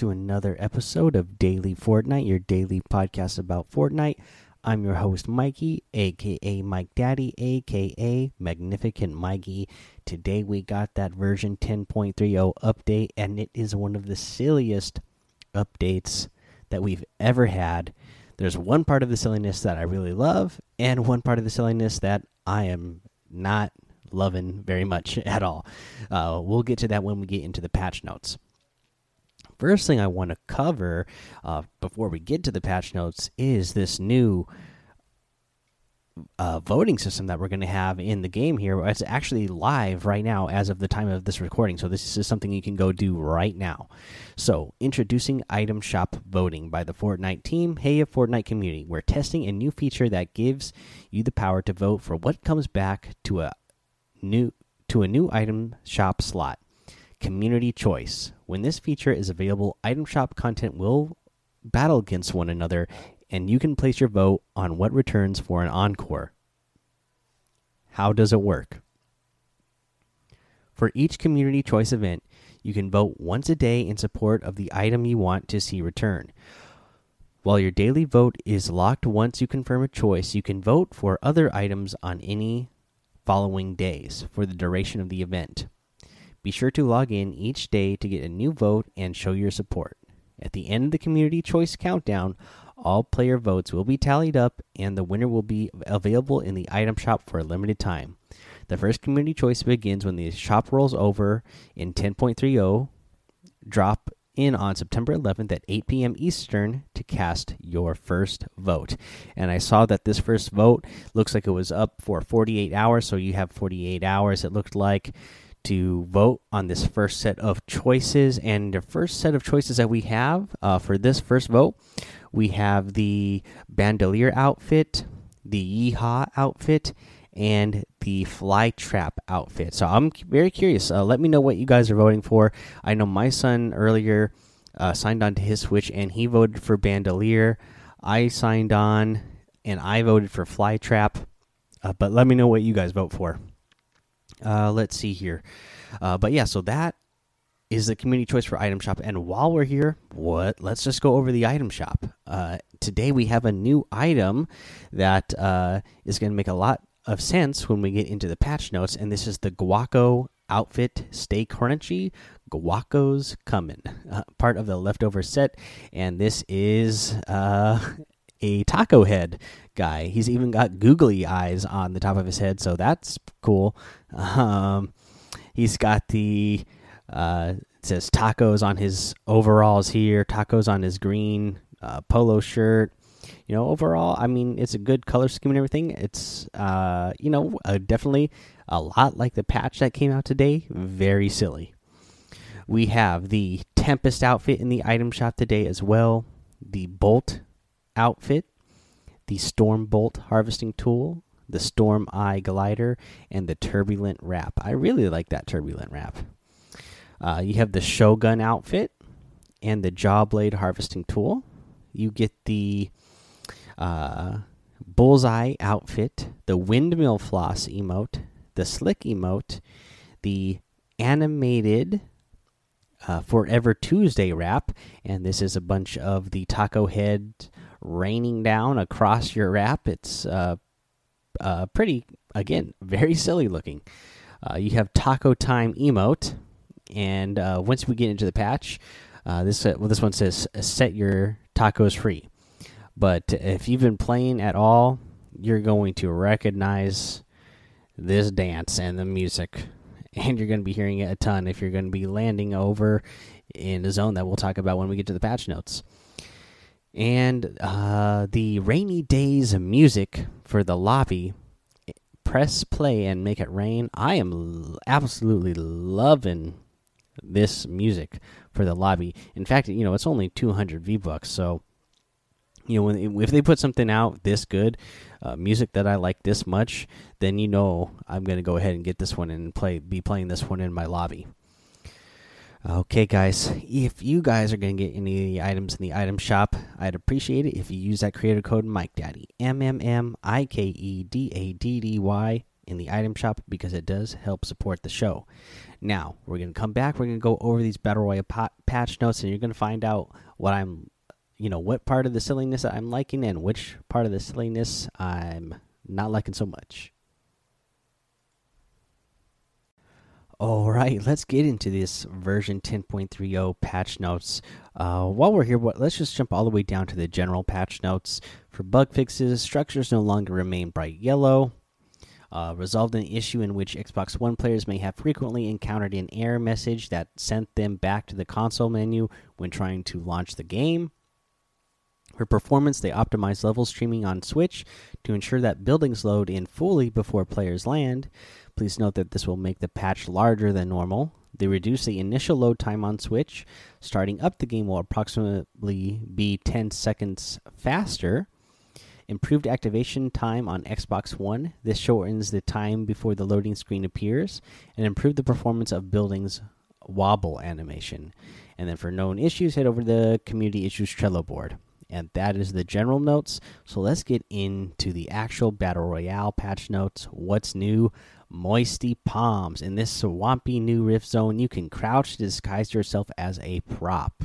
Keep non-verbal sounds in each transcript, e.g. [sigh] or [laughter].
To another episode of Daily Fortnite, your daily podcast about Fortnite. I'm your host, Mikey, aka Mike Daddy, aka Magnificent Mikey. Today we got that version 10.30 update, and it is one of the silliest updates that we've ever had. There's one part of the silliness that I really love, and one part of the silliness that I am not loving very much [laughs] at all. Uh, we'll get to that when we get into the patch notes first thing I want to cover uh, before we get to the patch notes is this new uh, voting system that we're going to have in the game here. It's actually live right now as of the time of this recording. So, this is something you can go do right now. So, introducing Item Shop Voting by the Fortnite team. Hey, Fortnite community. We're testing a new feature that gives you the power to vote for what comes back to a new to a new item shop slot community choice. When this feature is available, item shop content will battle against one another, and you can place your vote on what returns for an encore. How does it work? For each community choice event, you can vote once a day in support of the item you want to see return. While your daily vote is locked once you confirm a choice, you can vote for other items on any following days for the duration of the event. Be sure to log in each day to get a new vote and show your support. At the end of the community choice countdown, all player votes will be tallied up and the winner will be available in the item shop for a limited time. The first community choice begins when the shop rolls over in 10.30. Drop in on September 11th at 8 p.m. Eastern to cast your first vote. And I saw that this first vote looks like it was up for 48 hours, so you have 48 hours. It looked like to vote on this first set of choices. And the first set of choices that we have uh, for this first vote, we have the bandolier outfit, the yeehaw outfit, and the fly trap outfit. So I'm very curious. Uh, let me know what you guys are voting for. I know my son earlier uh, signed on to his Switch and he voted for bandolier. I signed on and I voted for fly trap. Uh, but let me know what you guys vote for. Uh, let's see here. Uh, but yeah, so that is the community choice for item shop. And while we're here, what? Let's just go over the item shop. Uh, today we have a new item that uh, is going to make a lot of sense when we get into the patch notes, and this is the Guaco outfit. Stay crunchy. Guaco's coming. Uh, part of the leftover set, and this is uh, a taco head guy. He's even got googly eyes on the top of his head, so that's cool. Um, he's got the uh, it says tacos on his overalls here, tacos on his green uh, polo shirt. You know, overall, I mean, it's a good color scheme and everything. It's uh, you know, uh, definitely a lot like the patch that came out today. Very silly. We have the Tempest outfit in the item shop today as well. The Bolt outfit, the Storm Bolt harvesting tool, the Storm Eye glider, and the Turbulent wrap. I really like that Turbulent wrap. Uh, you have the Shogun outfit and the Jawblade harvesting tool. You get the uh, Bullseye outfit, the Windmill Floss emote, the Slick emote, the animated uh, Forever Tuesday wrap, and this is a bunch of the taco head raining down across your wrap. It's uh, uh, pretty, again, very silly looking. Uh, you have Taco Time emote, and uh, once we get into the patch, uh, this well, this one says set your tacos free. But if you've been playing at all, you're going to recognize this dance and the music, and you're going to be hearing it a ton if you're going to be landing over in a zone that we'll talk about when we get to the patch notes and uh, the rainy days music for the lobby. Press play and make it rain. I am absolutely loving this music for the lobby. In fact, you know it's only 200 V bucks, so you know when if they put something out this good, uh, music that I like this much, then you know I'm gonna go ahead and get this one and play be playing this one in my lobby. Okay, guys, if you guys are going to get any of the items in the item shop, I'd appreciate it if you use that creator code Mike Daddy M M M I K E D A D D Y, in the item shop because it does help support the show. Now, we're going to come back. We're going to go over these Battle Royale patch notes, and you're going to find out what I'm, you know, what part of the silliness I'm liking and which part of the silliness I'm not liking so much. All right, let's get into this version 10.30 patch notes. Uh, while we're here, what, let's just jump all the way down to the general patch notes. For bug fixes, structures no longer remain bright yellow. Uh, resolved an issue in which Xbox One players may have frequently encountered an error message that sent them back to the console menu when trying to launch the game. For performance, they optimized level streaming on Switch to ensure that buildings load in fully before players land. Please note that this will make the patch larger than normal. They reduce the initial load time on Switch. Starting up the game will approximately be 10 seconds faster. Improved activation time on Xbox One. This shortens the time before the loading screen appears and improved the performance of buildings wobble animation. And then for known issues, head over to the community issues Trello board. And that is the general notes. So let's get into the actual Battle Royale patch notes. What's new? Moisty palms. In this swampy new rift zone, you can crouch to disguise yourself as a prop.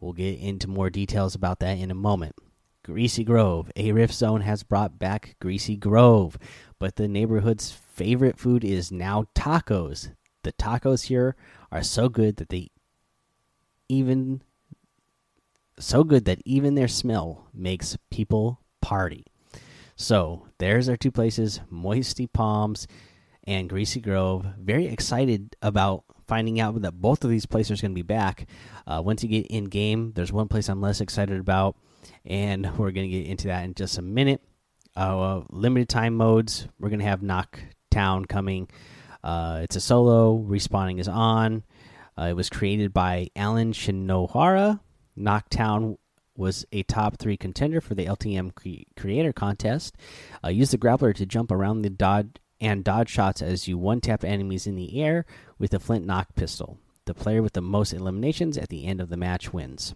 We'll get into more details about that in a moment. Greasy Grove. A rift zone has brought back Greasy Grove, but the neighborhood's favorite food is now tacos. The tacos here are so good that they even so good that even their smell makes people party. So, there's our two places, Moisty Palms and Greasy Grove. Very excited about finding out that both of these places are going to be back. Uh, once you get in game, there's one place I'm less excited about, and we're going to get into that in just a minute. Uh, limited time modes. We're going to have Knocktown coming. Uh, it's a solo. Respawning is on. Uh, it was created by Alan Shinohara. Knocktown was a top three contender for the LTM cre Creator Contest. Uh, use the grappler to jump around the dodge and dodge shots as you one tap enemies in the air with the flint knock pistol. The player with the most eliminations at the end of the match wins.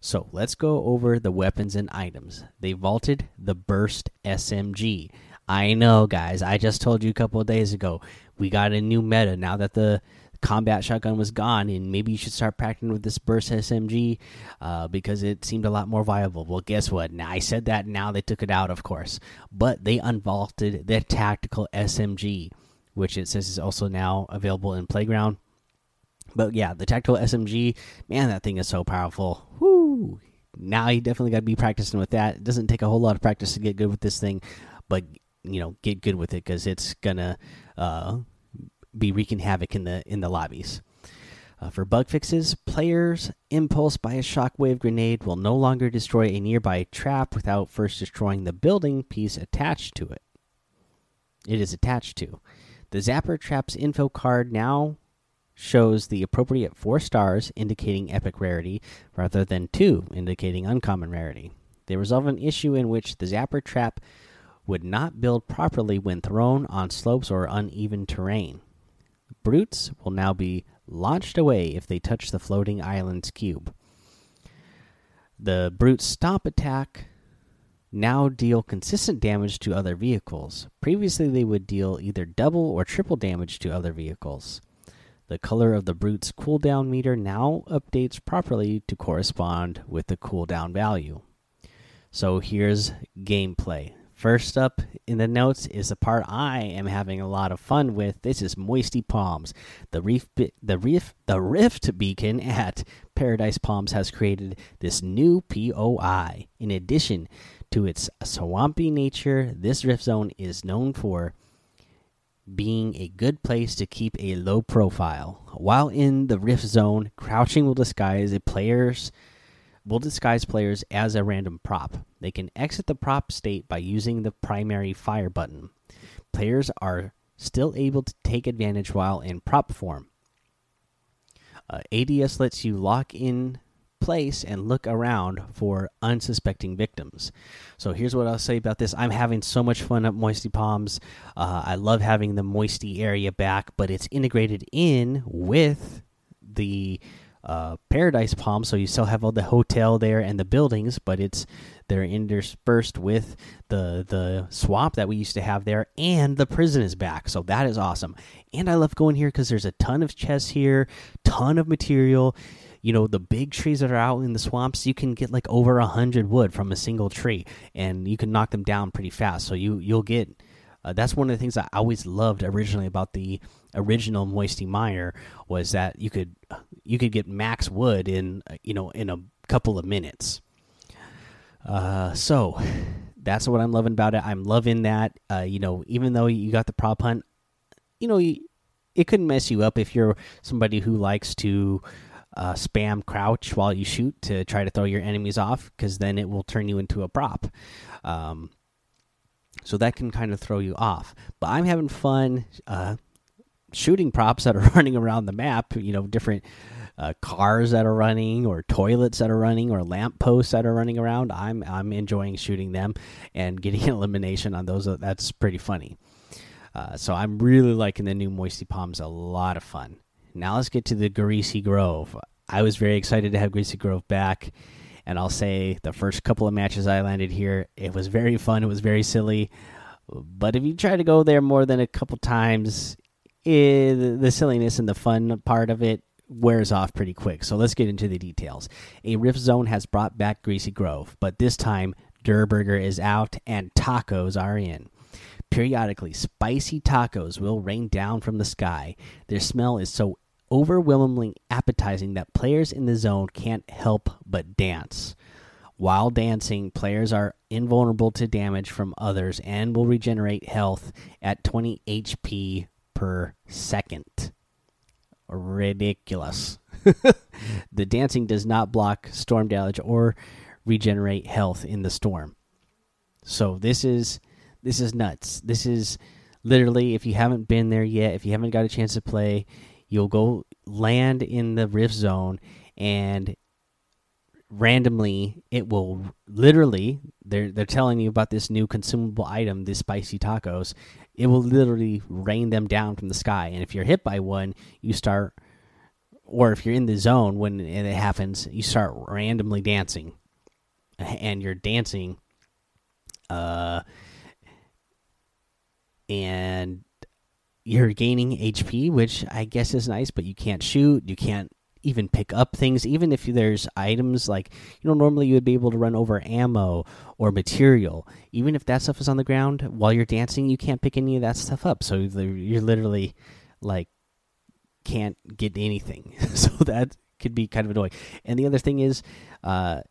So let's go over the weapons and items. They vaulted the Burst SMG. I know, guys. I just told you a couple of days ago we got a new meta now that the combat shotgun was gone, and maybe you should start practicing with this burst SMG uh, because it seemed a lot more viable. Well, guess what? Now I said that, now they took it out, of course, but they unvaulted the tactical SMG, which it says is also now available in Playground. But yeah, the tactical SMG, man, that thing is so powerful. Whoo! Now you definitely got to be practicing with that. It doesn't take a whole lot of practice to get good with this thing, but you know, get good with it because it's gonna uh, be wreaking havoc in the in the lobbies. Uh, for bug fixes, players impulse by a shockwave grenade will no longer destroy a nearby trap without first destroying the building piece attached to it. It is attached to. The Zapper Trap's info card now shows the appropriate four stars, indicating epic rarity, rather than two, indicating uncommon rarity. They resolve an issue in which the Zapper Trap would not build properly when thrown on slopes or uneven terrain. Brutes will now be launched away if they touch the floating island's cube. The Brute Stomp attack now deal consistent damage to other vehicles. Previously, they would deal either double or triple damage to other vehicles. The color of the Brute's cooldown meter now updates properly to correspond with the cooldown value. So here's gameplay. First up in the notes is the part I am having a lot of fun with. This is Moisty Palms. The reef, the reef, the Rift Beacon at Paradise Palms has created this new POI. In addition to its swampy nature, this Rift Zone is known for being a good place to keep a low profile. While in the Rift Zone, crouching will disguise a player's will disguise players as a random prop. They can exit the prop state by using the primary fire button. Players are still able to take advantage while in prop form. Uh, ADS lets you lock in place and look around for unsuspecting victims. So here's what I'll say about this: I'm having so much fun at Moisty Palms. Uh, I love having the Moisty area back, but it's integrated in with the uh, Paradise Palm, so you still have all the hotel there and the buildings, but it's they're interspersed with the the swamp that we used to have there, and the prison is back. So that is awesome. And I love going here because there's a ton of chests here, ton of material. You know the big trees that are out in the swamps. You can get like over a hundred wood from a single tree, and you can knock them down pretty fast. So you you'll get. Uh, that's one of the things I always loved originally about the original Moisty Mire was that you could you could get max wood in you know in a couple of minutes. Uh, so that's what I'm loving about it. I'm loving that. Uh, you know, even though you got the prop hunt, you know, it couldn't mess you up if you're somebody who likes to uh, spam crouch while you shoot to try to throw your enemies off, because then it will turn you into a prop. Um, so that can kind of throw you off. But I'm having fun uh, shooting props that are [laughs] running around the map. You know, different uh, cars that are running, or toilets that are running, or lamp posts that are running around. I'm I'm enjoying shooting them and [laughs] getting elimination on those. That's pretty funny. Uh, so I'm really liking the new Moisty Palms. A lot of fun. Now let's get to the Greasy Grove. I was very excited to have Greasy Grove back. And I'll say the first couple of matches I landed here, it was very fun. It was very silly. But if you try to go there more than a couple times, it, eh, the silliness and the fun part of it wears off pretty quick. So let's get into the details. A Rift Zone has brought back Greasy Grove, but this time Durr Burger is out and tacos are in. Periodically, spicy tacos will rain down from the sky. Their smell is so overwhelmingly appetizing that players in the zone can't help but dance. While dancing, players are invulnerable to damage from others and will regenerate health at 20 HP per second. Ridiculous. [laughs] the dancing does not block storm damage or regenerate health in the storm. So this is this is nuts. This is literally if you haven't been there yet, if you haven't got a chance to play, you'll go land in the rift zone and randomly it will literally they're they're telling you about this new consumable item this spicy tacos it will literally rain them down from the sky. And if you're hit by one you start or if you're in the zone when it happens you start randomly dancing. And you're dancing uh and you're gaining HP, which I guess is nice, but you can't shoot, you can't even pick up things even if there's items like you know normally you would be able to run over ammo or material. Even if that stuff is on the ground while you're dancing you can't pick any of that stuff up. So you're literally like can't get anything. [laughs] So that could be kind of annoying. And the other thing is uh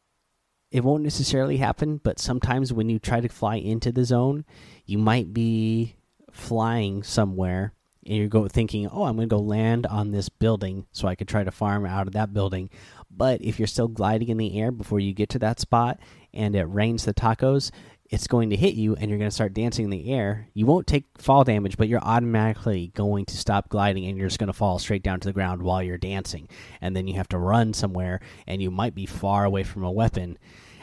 it won't necessarily happen but sometimes when you try to fly into the zone you might be flying somewhere and you're go thinking, "Oh, I'm going to go land on this building so I could try to farm out of that building." But if you're still gliding in the air before you get to that spot and it rains the tacos, it's going to hit you and you're going to start dancing in the air. You won't take fall damage, but you're automatically going to stop gliding and you're just going to fall straight down to the ground while you're dancing. And then you have to run somewhere and you might be far away from a weapon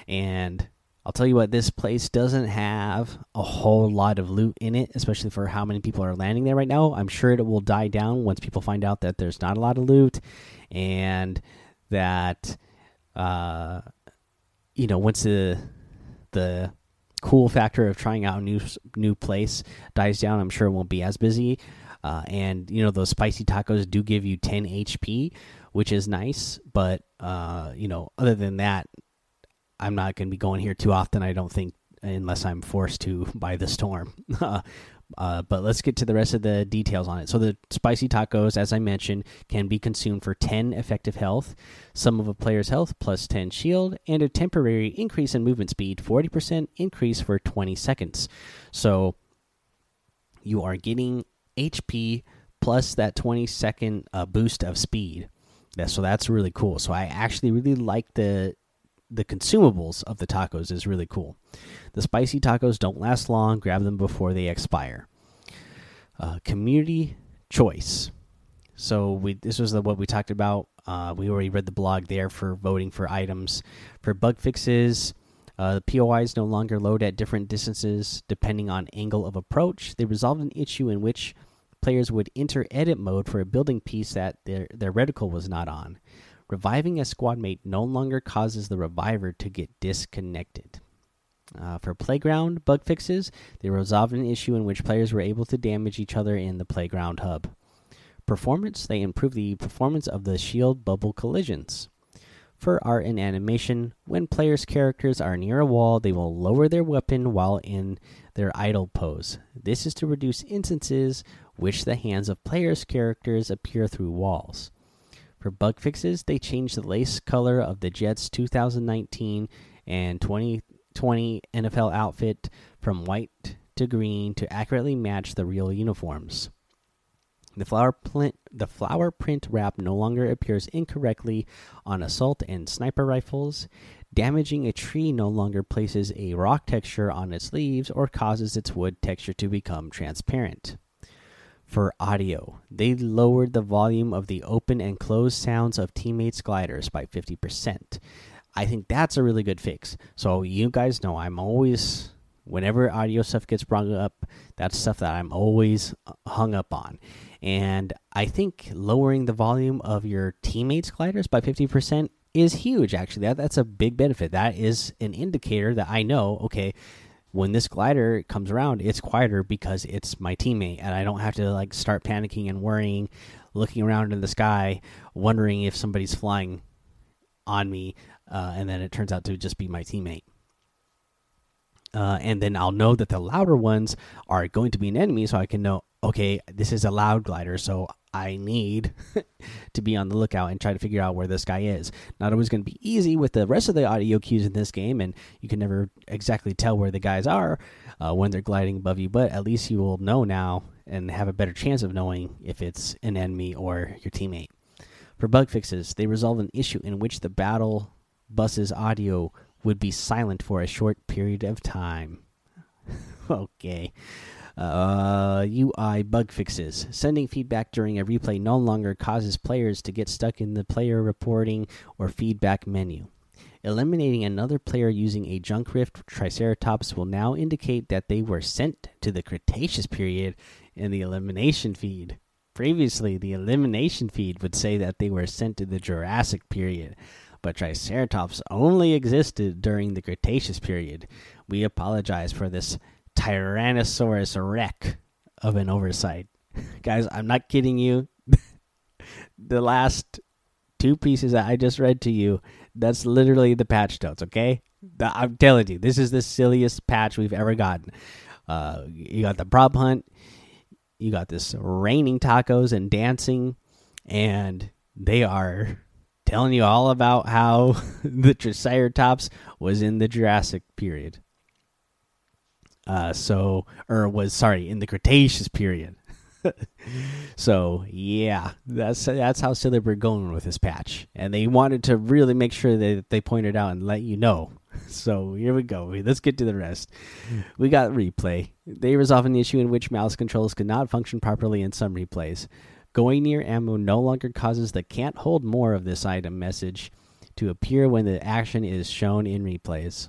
and I'll tell you what, this place doesn't have a whole lot of loot in it, especially for how many people are landing there right now. I'm sure it will die down once people find out that there's not a lot of loot and that, uh, you know, once the the cool factor of trying out a new new place dies down, I'm sure it won't be as busy. Uh, and you know those spicy tacos do give you 10 HP, which is nice. But uh, you know, other than that, I'm not going to be going here too often. I don't think, unless I'm forced to [laughs] by the storm. [laughs] uh, but let's get to the rest of the details on it. So the spicy tacos, as I mentioned, can be consumed for 10 effective health, some of a player's health plus 10 shield, and a temporary increase in movement speed, 40% increase for 20 seconds. So you are getting HP plus that 20 second uh, boost of speed. Yeah, so that's really cool. So I actually really like the the consumables of the tacos is really cool. The spicy tacos don't last long. Grab them before they expire. Uh, community choice. So we this was the, what we talked about. Uh, we already read the blog there for voting for items for bug fixes. Uh, the POIs no longer load at different distances depending on angle of approach. They resolved an issue in which players would enter edit mode for a building piece that their their reticle was not on. Reviving a squad mate no longer causes the reviver to get disconnected. Uh, for playground bug fixes, they resolved an issue in which players were able to damage each other in the playground hub. Performance, they improved the performance of the shield bubble collisions. For art and animation, when players' characters are near a wall, they will lower their weapon while in their idle pose. This is to reduce instances which the hands of players' characters appear through walls. For bug fixes, they changed the lace color of the Jets 2019 and 2020 NFL outfit from white to green to accurately match the real uniforms. The flower, print, the flower print wrap no longer appears incorrectly on assault and sniper rifles. Damaging a tree no longer places a rock texture on its leaves or causes its wood texture to become transparent. For audio, they lowered the volume of the open and closed sounds of teammates' gliders by 50%. I think that's a really good fix. So, you guys know I'm always, whenever audio stuff gets brought up, that's stuff that I'm always uh, hung up on and I think lowering the volume of your teammates' gliders by 50% is huge, actually. That, that's a big benefit. That is an indicator that I know, okay, when this glider comes around, it's quieter because it's my teammate, and I don't have to like start panicking and worrying, looking around in the sky, wondering if somebody's flying on me, uh, and then it turns out to just be my teammate. Uh, and then I'll know that the louder ones are going to be an enemy, so I can know, okay, this is a loud glider, so I need [laughs] to be on the lookout and try to figure out where this guy is. Not always going to be easy with the rest of the audio cues in this game, and you can never exactly tell where the guys are uh, when they're gliding above you, but at least you will know now and have a better chance of knowing if it's an enemy or your teammate. For bug fixes, they resolve an issue in which the battle bus's audio would be silent for a short period of time. [laughs] okay. Uh, UI bug fixes. Sending feedback during a replay no longer causes players to get stuck in the player reporting or feedback menu. Eliminating another player using a junk rift Triceratops will now indicate that they were sent to the Cretaceous period in the elimination feed. Previously, the elimination feed would say that they were sent to the Jurassic period, but Triceratops only existed during the Cretaceous period. We apologize for this Tyrannosaurus wreck of an oversight. [laughs] Guys, I'm not kidding you. [laughs] the last two pieces that I just read to you, that's literally the patch notes, okay? I'm telling you, this is the silliest patch we've ever gotten. Uh, you got the prop hunt, you got this raining tacos and dancing, and they are telling you all about how [laughs] the Triceratops was in the Jurassic period. Uh, so, or was sorry, in the Cretaceous period. [laughs] so yeah, that's that's how silly we're going with this patch, and they wanted to really make sure that they pointed out and let you know. [laughs] So here we go. Let's get to the rest. We got replay. They resolve an issue in which mouse controls could not function properly in some replays. Going near ammo no longer causes the can't hold more of this item message to appear when the action is shown in replays.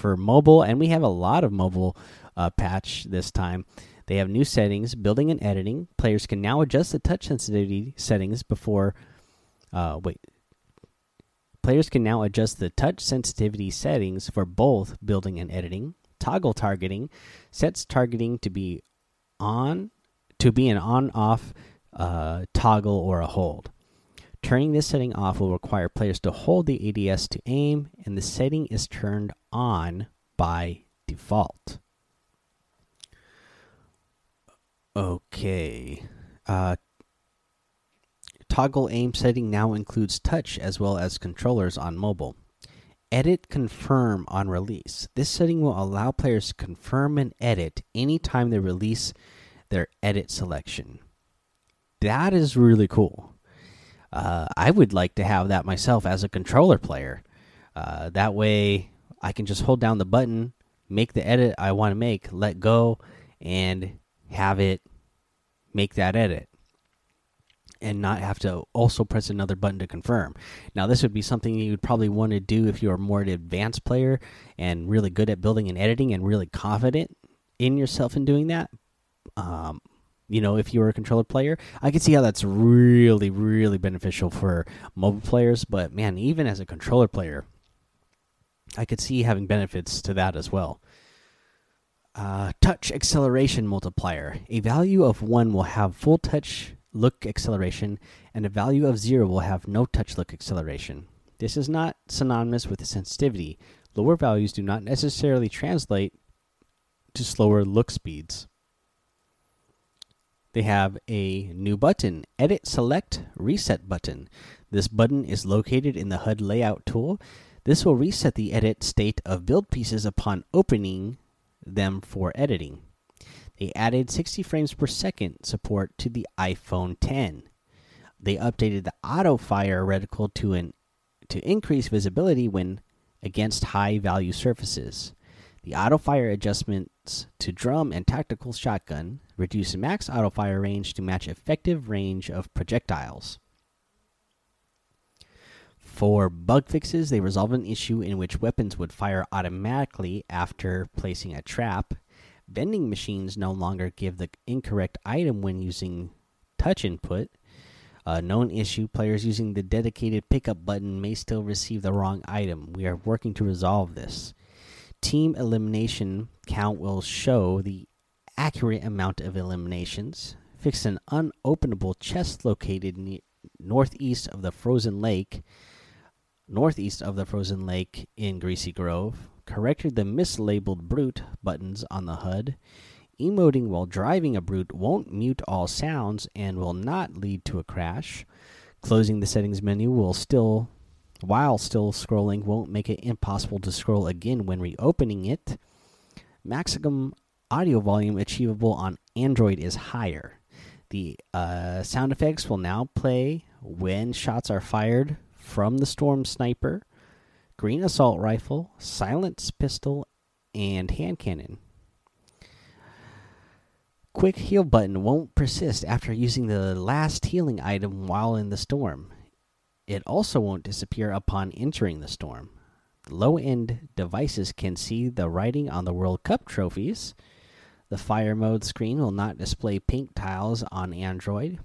For mobile, and we have a lot of mobile uh, patch this time. They have new settings, building and editing. Players can now adjust the touch sensitivity settings before. Uh, wait. Players can now adjust the touch sensitivity settings for both building and editing. Toggle targeting sets targeting to be on to be an on-off uh, toggle or a hold. Turning this setting off will require players to hold the ADS to aim, and the setting is turned on by default. Okay. Uh, toggle aim setting now includes touch as well as controllers on mobile. Edit confirm on release. This setting will allow players to confirm and edit anytime they release their edit selection. That is really cool. Uh, I would like to have that myself as a controller player. Uh, that way, I can just hold down the button, make the edit I want to make, let go, and have it make that edit and not have to also press another button to confirm. Now, this would be something you would probably want to do if you're more an advanced player and really good at building and editing and really confident in yourself in doing that. Um, you know, if you were a controller player, I can see how that's really, really beneficial for mobile players. But man, even as a controller player, I could see having benefits to that as well. Uh, touch acceleration multiplier. A value of 1 will have full touch look acceleration, and a value of 0 will have no touch look acceleration. This is not synonymous with sensitivity. Lower values do not necessarily translate to slower look speeds. They have a new button, Edit Select Reset button. This button is located in the HUD Layout tool. This will reset the edit state of build pieces upon opening them for editing. They added 60 frames per second support to the iPhone 10. They updated the auto fire reticle to an to increase visibility when against high value surfaces. The auto fire adjustments to drum and tactical shotgun reduce max auto fire range to match effective range of projectiles. For bug fixes, they resolve an issue in which weapons would fire automatically after placing a trap. Vending machines no longer give the incorrect item when using touch input. A known issue players using the dedicated pickup button may still receive the wrong item. We are working to resolve this. Team elimination count will show the accurate amount of eliminations. Fix an unopenable chest located northeast of the frozen lake northeast of the frozen lake in Greasy Grove, corrected the mislabeled brute buttons on the HUD. Emoting while driving a brute won't mute all sounds and will not lead to a crash. Closing the settings menu will still while still scrolling won't make it impossible to scroll again when reopening it. Maximum audio volume achievable on Android is higher. The uh, sound effects will now play when shots are fired from the Storm Sniper, Green Assault Rifle, Silence Pistol, and Hand Cannon. Quick heal button won't persist after using the last healing item while in the storm. It also won't disappear upon entering the storm. Low end devices can see the writing on the World Cup trophies. The fire mode screen will not display pink tiles on Android.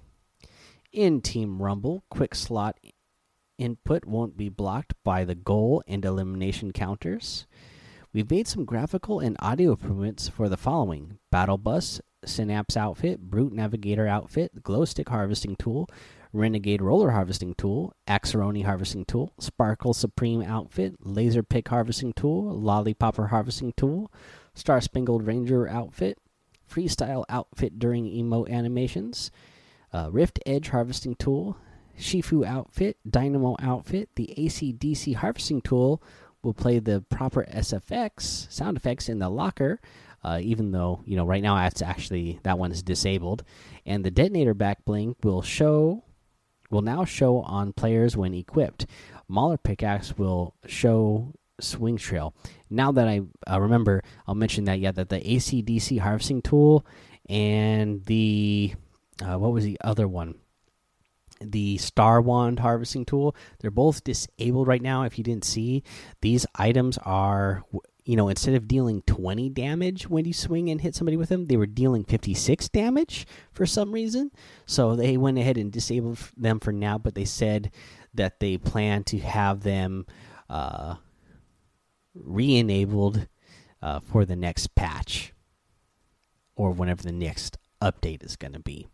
In Team Rumble, quick slot input won't be blocked by the goal and elimination counters. We've made some graphical and audio improvements for the following Battle Bus, Synapse outfit, Brute Navigator outfit, Glow Stick harvesting tool, Renegade Roller harvesting tool, Axeroni harvesting tool, Sparkle Supreme outfit, Laser Pick harvesting tool, Lollipopper harvesting tool, Star Spangled Ranger outfit, Freestyle outfit during emo animations, uh, Rift Edge harvesting tool, Shifu outfit, Dynamo outfit, the AC/DC harvesting tool will play the proper SFX sound effects in the locker. Uh, even though you know right now it's actually that one is disabled, and the detonator back bling will show will now show on players when equipped. Mauler pickaxe will show swing trail. Now that I uh, remember, I'll mention that yeah that the AC/DC harvesting tool and the uh, what was the other one? the Star Wand harvesting tool. They're both disabled right now. If you didn't see, these items are, you know, instead of dealing 20 damage when you swing and hit somebody with them, they were dealing 56 damage for some reason. So they went ahead and disabled them for now, but they said that they plan to have them uh, re enabled uh, for the next patch or whenever the next update is going to be.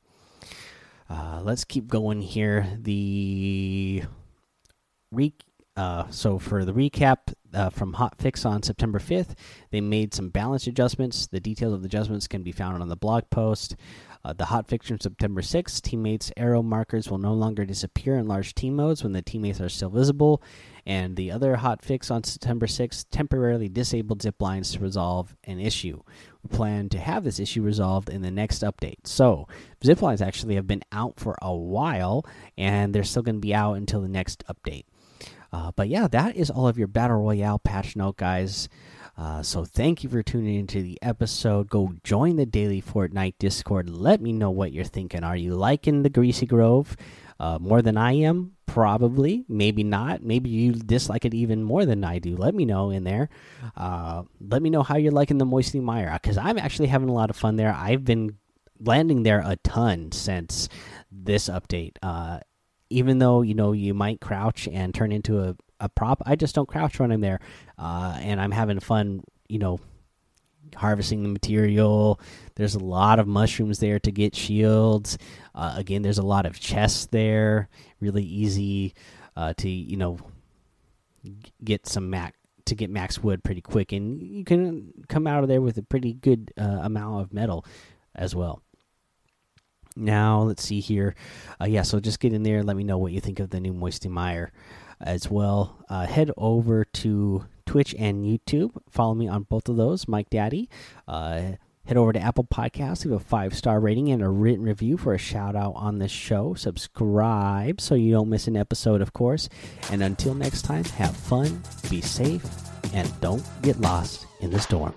Uh, let's keep going here. The re uh, so for the recap uh, from Hotfix on September 5th, they made some balance adjustments. The details of the adjustments can be found on the blog post. Uh, the hotfix from September 6th, teammates' arrow markers will no longer disappear in large team modes when the teammates are still visible. And the other hotfix on September 6th, temporarily disabled zip lines to resolve an issue. We plan to have this issue resolved in the next update. So, zip lines actually have been out for a while, and they're still going to be out until the next update. Uh, but yeah, that is all of your Battle Royale patch note, guys. Uh, so thank you for tuning into the episode. Go join the daily Fortnite Discord. Let me know what you're thinking. Are you liking the Greasy Grove uh, more than I am? Probably, maybe not. Maybe you dislike it even more than I do. Let me know in there. Uh, let me know how you're liking the Moisty Mire because I'm actually having a lot of fun there. I've been landing there a ton since this update. Uh, even though you know you might crouch and turn into a, a prop, I just don't crouch when I'm there, uh, and I'm having fun. You know, harvesting the material. There's a lot of mushrooms there to get shields. Uh, again, there's a lot of chests there. Really easy uh, to you know get some max to get max wood pretty quick, and you can come out of there with a pretty good uh, amount of metal as well. Now let's see here. Uh, yeah, so just get in there. Let me know what you think of the new Moisty Mire as well. Uh, head over to Twitch and YouTube. Follow me on both of those, Mike Daddy. Uh, head over to Apple Podcasts, leave a five star rating and a written review for a shout out on this show. Subscribe so you don't miss an episode, of course. And until next time, have fun, be safe, and don't get lost in the storm.